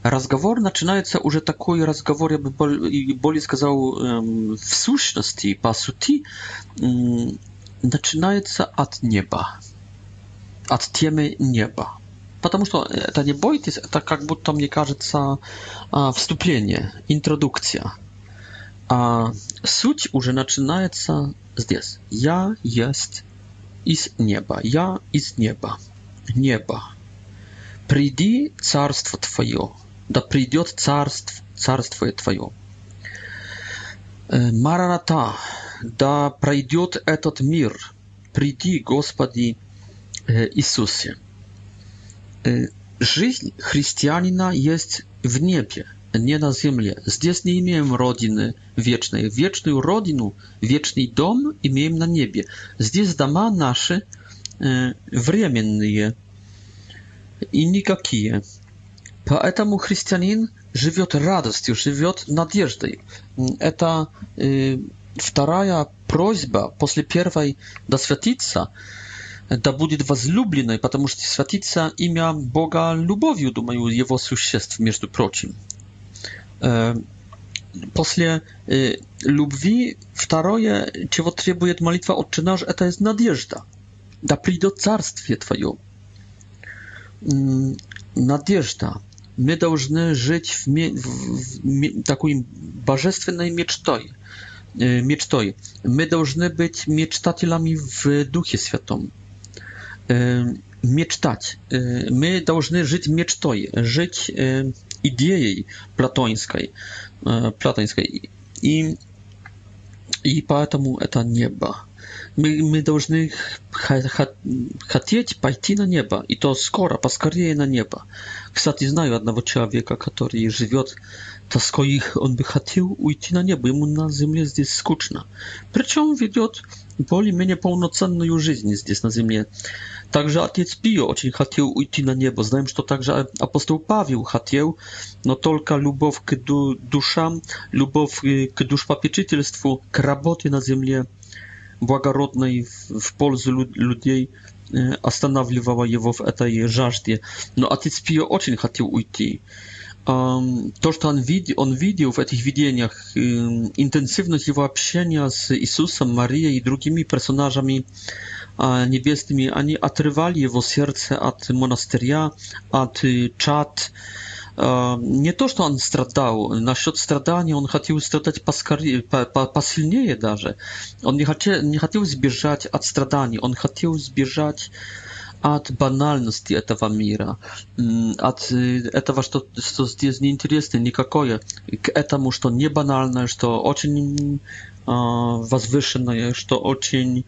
разговор начинается уже такой разговор, я бы более сказал, в сущности, по сути, начинается от неба, от темы неба потому что это не бойтесь, это как будто, мне кажется, вступление, интродукция. А суть уже начинается здесь. Я есть из неба. Я из неба. Небо. Приди царство твое. Да придет царство, царство твое. Мараната. Да пройдет этот мир. Приди, Господи Иисусе. Жизнь христианина есть в небе, не на земле. Здесь не имеем родины вечной. Вечную родину, вечный дом имеем на небе. Здесь дома наши э, временные и никакие. Поэтому христианин живет радостью, живет надеждой. Это э, вторая просьба после первой «досвятиться». Да да будет возлюбленной, потому что святится имя Бога любовью, думаю, его существ, между прочим. После любви второе, чего требует молитва «Отче наш», это есть надежда. Да придет Царствие Твое. Надежда. Мы должны жить в, в такой божественной мечтой – мечтой. Мы должны быть мечтателями в Духе Святом мечтать. Мы должны жить мечтой, жить идеей платонской, платонской. И, и поэтому это небо. Мы, мы должны хотеть пойти на небо, и то скоро, поскорее на небо. Кстати, знаю одного человека, который живет тоской, он бы хотел уйти на небо, ему на земле здесь скучно. Причем ведет более-менее полноценную жизнь здесь на земле. Także Ojciec Pio очень chciał iść na niebo. Znam, że to także apostoł pawił chciał, no tylko lubow k du duszam, lubow y, k duszpapieczytelstwu, k roboty na ziemi błagorodnej w, w polsce ludzi e, y, ostanawiała jego w tej żażdzie. No a Pio очень chciał iść. Um, to, co on, wid on widział w tych widzeniach, intensywność jego общения z Jezusem, Marią i drugimi personażami, niebieskimi, ani atrywali jego serce od monasteria, od y, czat. Nie to, że on stradał, na środ stradania on chciał stradać pasilniej darze. On nie chce, nie chciał zbierzać od stradania, on chciał zbierzać od banalności tego mira, od tego, co, jest nieinteresne, nikakoje, k temu, co nie banalne, co bardzo uh, wzwyższone, to ocień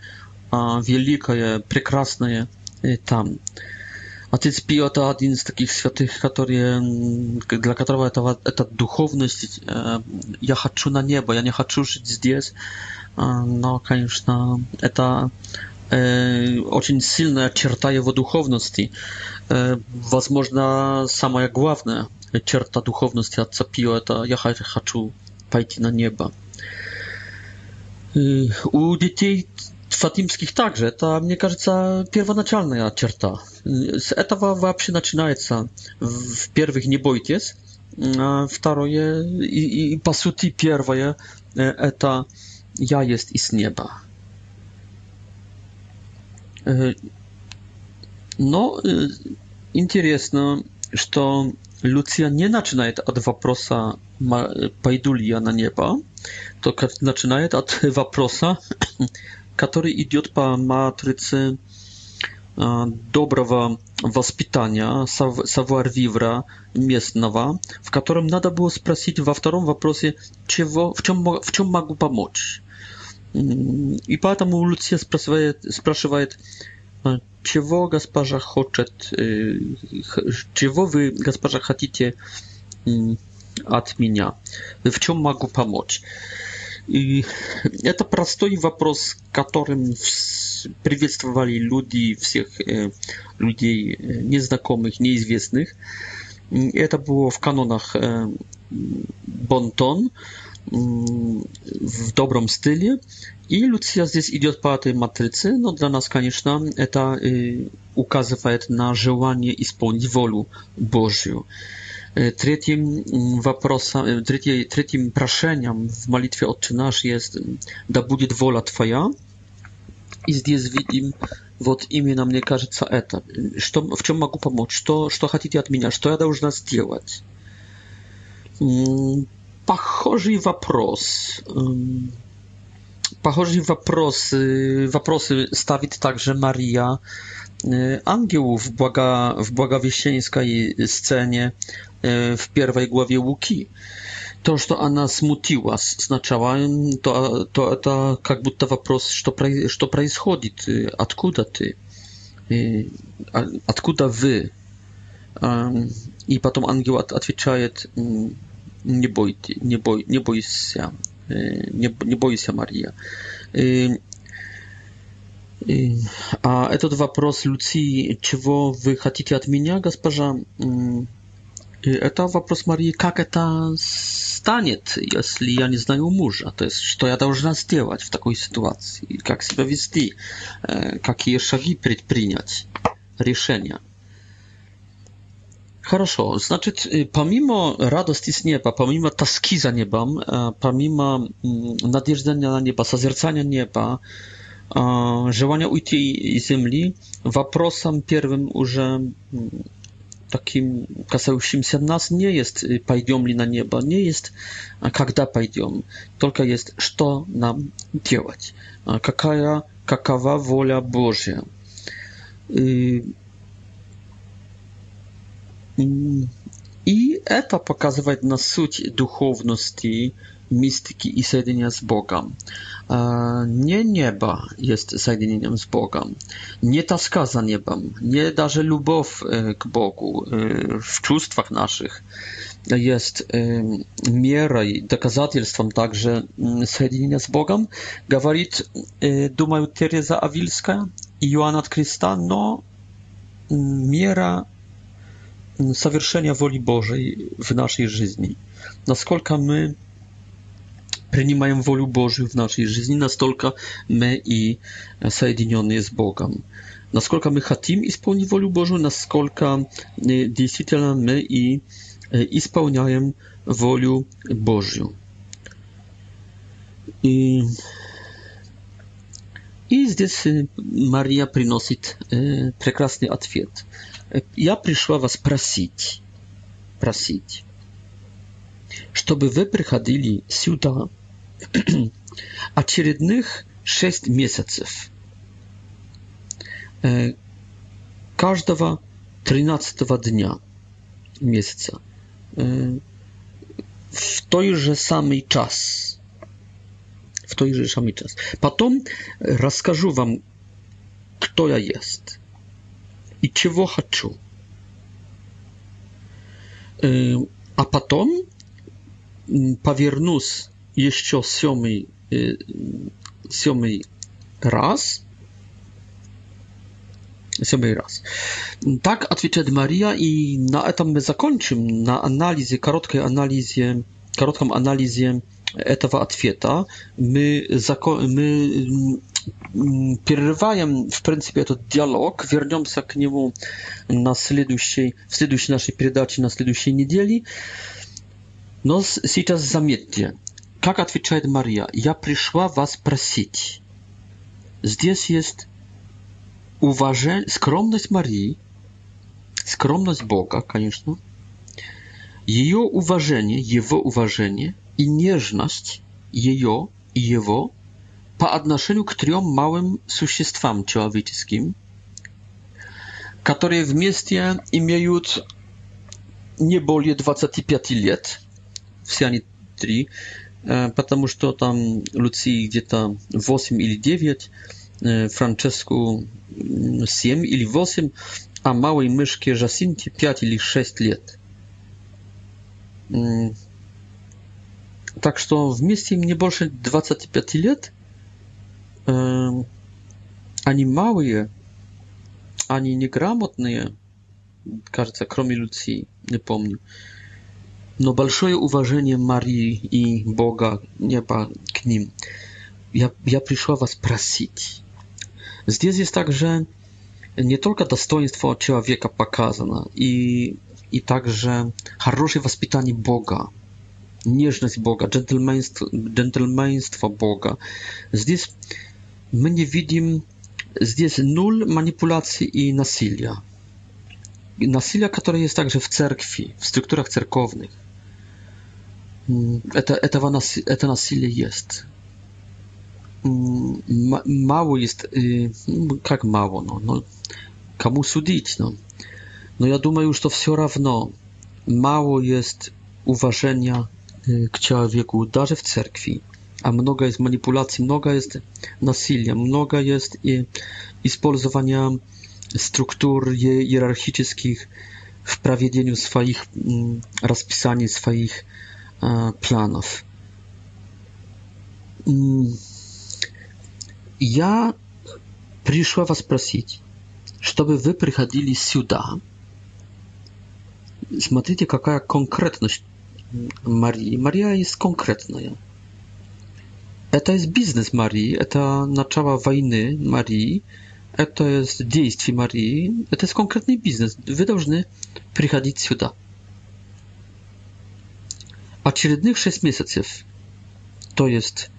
великое, прекрасное там. Отец Пио – это один из таких святых, которые, для которого это, это духовность. Я хочу на небо, я не хочу жить здесь. Но, конечно, это очень сильная черта его духовности. Возможно, самая главная черта духовности отца Пио – это «я хочу пойти на небо». У детей Fatimskich także, to mnie кажется, pierwotna cierta. Z этого вообще начинается. W pierwszych nie bójcie się. Второе i i po сути pierwsze это ja jest i z nieba. E, no e, interesno, że to Lucia nie zaczyna od вопроса e, Pajdulia na nieba. to zaczyna od вопроса который идет по матрице доброго воспитания, савуар-вивра местного, в котором надо было спросить во втором вопросе, чего, в, чем, в чем могу помочь. И поэтому Люция спрашивает, спрашивает чего госпожа хочет, чего вы, госпожа, хотите от меня, в чем могу помочь. И это простой вопрос, которым приветствовали люди, всех э, людей незнакомых, неизвестных. Это было в канонах э, Бонтон в добром стиле. И Люция здесь идет по этой матрице, но для нас, конечно, это э, указывает на желание исполнить волю Божью. Третьим, вопросом, третьим, третьим прошением в молитве «Отче наш» есть «Да будет воля Твоя». И здесь видим, вот именно мне кажется это. Что, в чем могу помочь? Что, что хотите от меня? Что я должна сделать? Похожий вопрос. Похожие вопросы, вопросы ставит также Мария ангieł w, błaga, w błagawiścińskiej scenie E, w pierwszej głowie Łuki. To, że Anna smutniła, znaczyła, mm, to, to, tak to jak to вопрос, co происходzi, od ty, od y, wy. I potem angiel odpowiada, mm, nie bój, nie bój się, y, nie, nie bój się, Maria. Y, a этот вопрос Lucy, czego wy chcecie od mnie, gospodarz? Это вопрос Марии, как это станет, если я не знаю мужа? То есть, что я должна сделать в такой ситуации? Как себя вести? Какие шаги предпринять? Решения? Хорошо, значит, помимо радости с неба, помимо тоски за небом, помимо надежды на небо, созерцания неба, желания уйти из земли, вопросом первым уже таким, касающимся нас, не есть «пойдем ли на небо», не есть «когда пойдем», только есть «что нам делать», какая, какова воля Божья. И, и это показывает на суть духовности, mistyki i zjednienia z Bogiem. Nie nieba jest zjednieniem z Bogiem. Nie taska za niebem. Nie darze lubow e, k Bogu e, w czustwach naszych jest e, miarą i dokazatelstwem także mm, zjednienia z Bogiem. Gawalit dumają Teresa Awilska i Joanna Krista, no miera совершения воли Божией в нашей жизни, насколько my принимаем Божию в нашей жизни, настолько мы и соединены с Богом. Насколько мы хотим исполнить волю Божию, насколько действительно мы и исполняем волю Божью. И, и здесь Мария приносит прекрасный ответ. Я пришла вас просить, просить, чтобы вы приходили сюда, очередных шесть месяцев. Каждого 13 дня месяца. В той же самый час. В той же самый час. Потом расскажу вам, кто я есть и чего хочу. А потом повернусь jeszcze siódmy, y, siódmy raz. Siódmy raz. Tak odpowiada Maria i na tym my zakończymy na analizie, krótkiej analizę krótką analizie tego odpowiedzi. My my mm, mm, w в to dialog диалог. Вернемся к нему на следующей, в следующей нашей передаче, на следующей неделе. Но сейчас заметьте, Как отвечает Мария, я пришла вас просить. Здесь есть уважение, скромность Марии, скромность Бога, конечно, ее уважение, его уважение и нежность ее и его по отношению к трем малым существам человеческим, которые вместе имеют не более 25 лет, все они три, потому что там Луции где-то 8 или 9, Франческу 7 или 8, а малой мышке Жасинте 5 или 6 лет. Так что вместе им не больше 25 лет. Они малые, они неграмотные, кажется, кроме Люции, не помню но большое уважение Марии и Бога неба к ним. Я, я пришла вас просить. Здесь есть также не только достоинство человека показано, и, и также хорошее воспитание Бога, нежность Бога, джентльменство, джентльменство Бога. Здесь мы не видим, здесь нуль манипуляций и насилия. Насилие, которое есть также в церкви, в структурах церковных, это, этого, наси, это насилие есть. Мало есть, как мало, но, но кому судить, но, но я думаю, что все равно мало есть уважения к человеку даже в церкви, а много есть манипуляций, много есть насилия, много есть и использования struktur hierarchicznych w prowadzeniu swoich, mm, rozpisaniu swoich e, planów. Mm, ja przyszła was prosić, żeby wy przychodzili сюда. Смотрите, какая konkretność Марии. Мария jest konkretna. Это e, jest biznes Марии, это начало войны Марии это из действий Марии, это из конкретный бизнес. Вы должны приходить сюда. Очередных 6 месяцев, то есть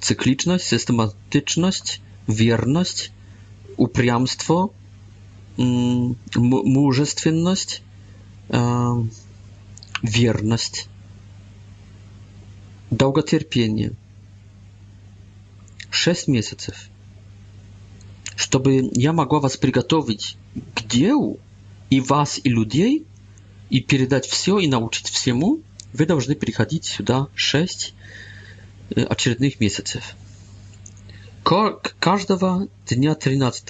цикличность, систематичность, верность, упрямство, мужественность, верность, долготерпение. 6 месяцев – чтобы я могла вас приготовить к делу, и вас, и людей, и передать все, и научить всему, вы должны приходить сюда шесть очередных месяцев. Каждого дня 13.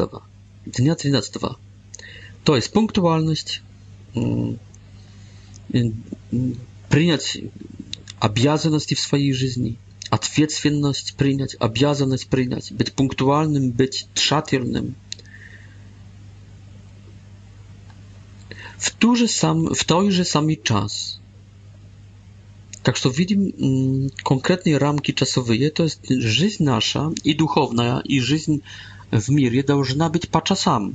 Дня 13. То есть пунктуальность, принять обязанности в своей жизни – ответственность принять, обязанность принять, быть пунктуальным, быть тщательным. В, ту же сам, в той же самый час. Так что видим конкретные рамки часовые, то есть жизнь наша и духовная, и жизнь в мире должна быть по часам.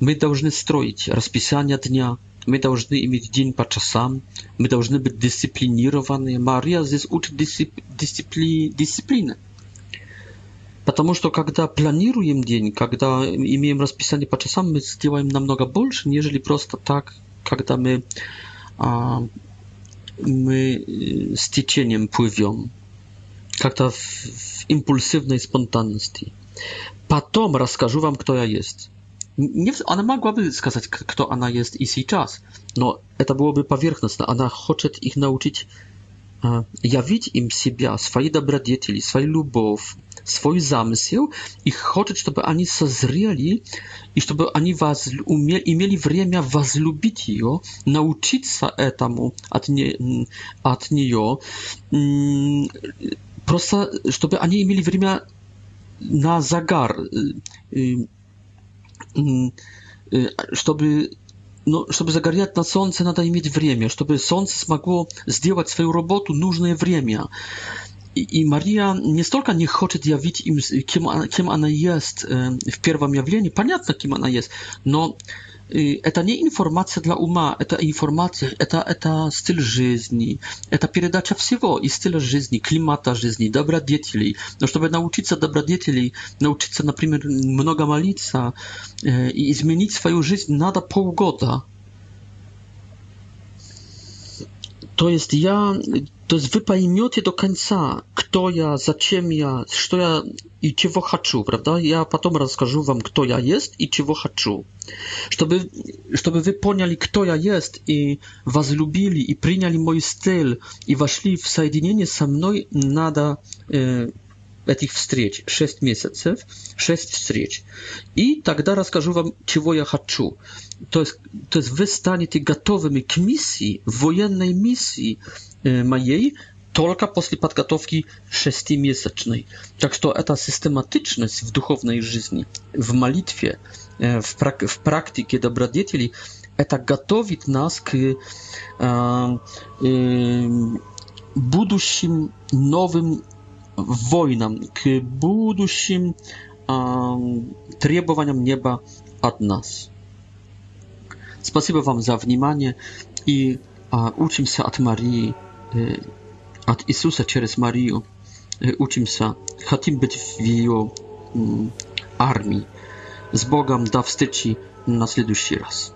Мы должны строить расписание дня, мы должны иметь день по часам, мы должны быть дисциплинированы. Мария здесь учит дисцип, дисципли, дисциплины. Потому что когда планируем день, когда имеем расписание по часам, мы сделаем намного больше, нежели просто так, когда мы, а, мы с течением плывем, как-то в, в импульсивной спонтанности. Потом расскажу вам, кто я есть nie, ona mogłaby wskazać, kto ona jest i czas. No, to byłoby powierzchowne. Ona chce ich nauczyć e, jawić im siebie, swoje dobrodzieci, swojej lubów, swój zamysł i chce, żeby oni zazrieli i żeby oni was umieli, mieli wremia was lubić ją, nauczyć się etamu od, nie, od niej, mm, prosto, żeby oni mieli wremia na zagar. Y, y чтобы но чтобы загорять на солнце, надо иметь время, чтобы солнце смогло сделать свою работу нужное время. И, и Мария не столько не хочет явить им, кем, кем она есть в первом явлении, понятно, кем она есть, но это не информация для ума, это информация, это, это стиль жизни, это передача всего, и стиля жизни, климата жизни, добродетелей. Но чтобы научиться добродетелей, научиться, например, много молиться и изменить свою жизнь, надо полгода. То есть я то есть вы поймете до конца, кто я, зачем я, что я и чего хочу, правда? Я потом расскажу вам, кто я есть и чего хочу. Чтобы, чтобы вы поняли, кто я есть, и возлюбили, и приняли мой стиль, и вошли в соединение со мной, надо э, этих встреч, шесть месяцев, шесть встреч. И тогда расскажу вам, чего я хочу. То есть, то есть вы станете готовыми к миссии, военной миссии моей, только после подготовки шестимесячной. Так что эта систематичность в духовной жизни, в молитве, в, прак в практике добродетелей, это готовит нас к э, э, будущим новым войнам, к будущим требованиям неба от нас. Спасибо вам за внимание и учимся от Марии, от Иисуса через Марию. Учимся, хотим быть в ее армии. С Богом до встречи на следующий раз.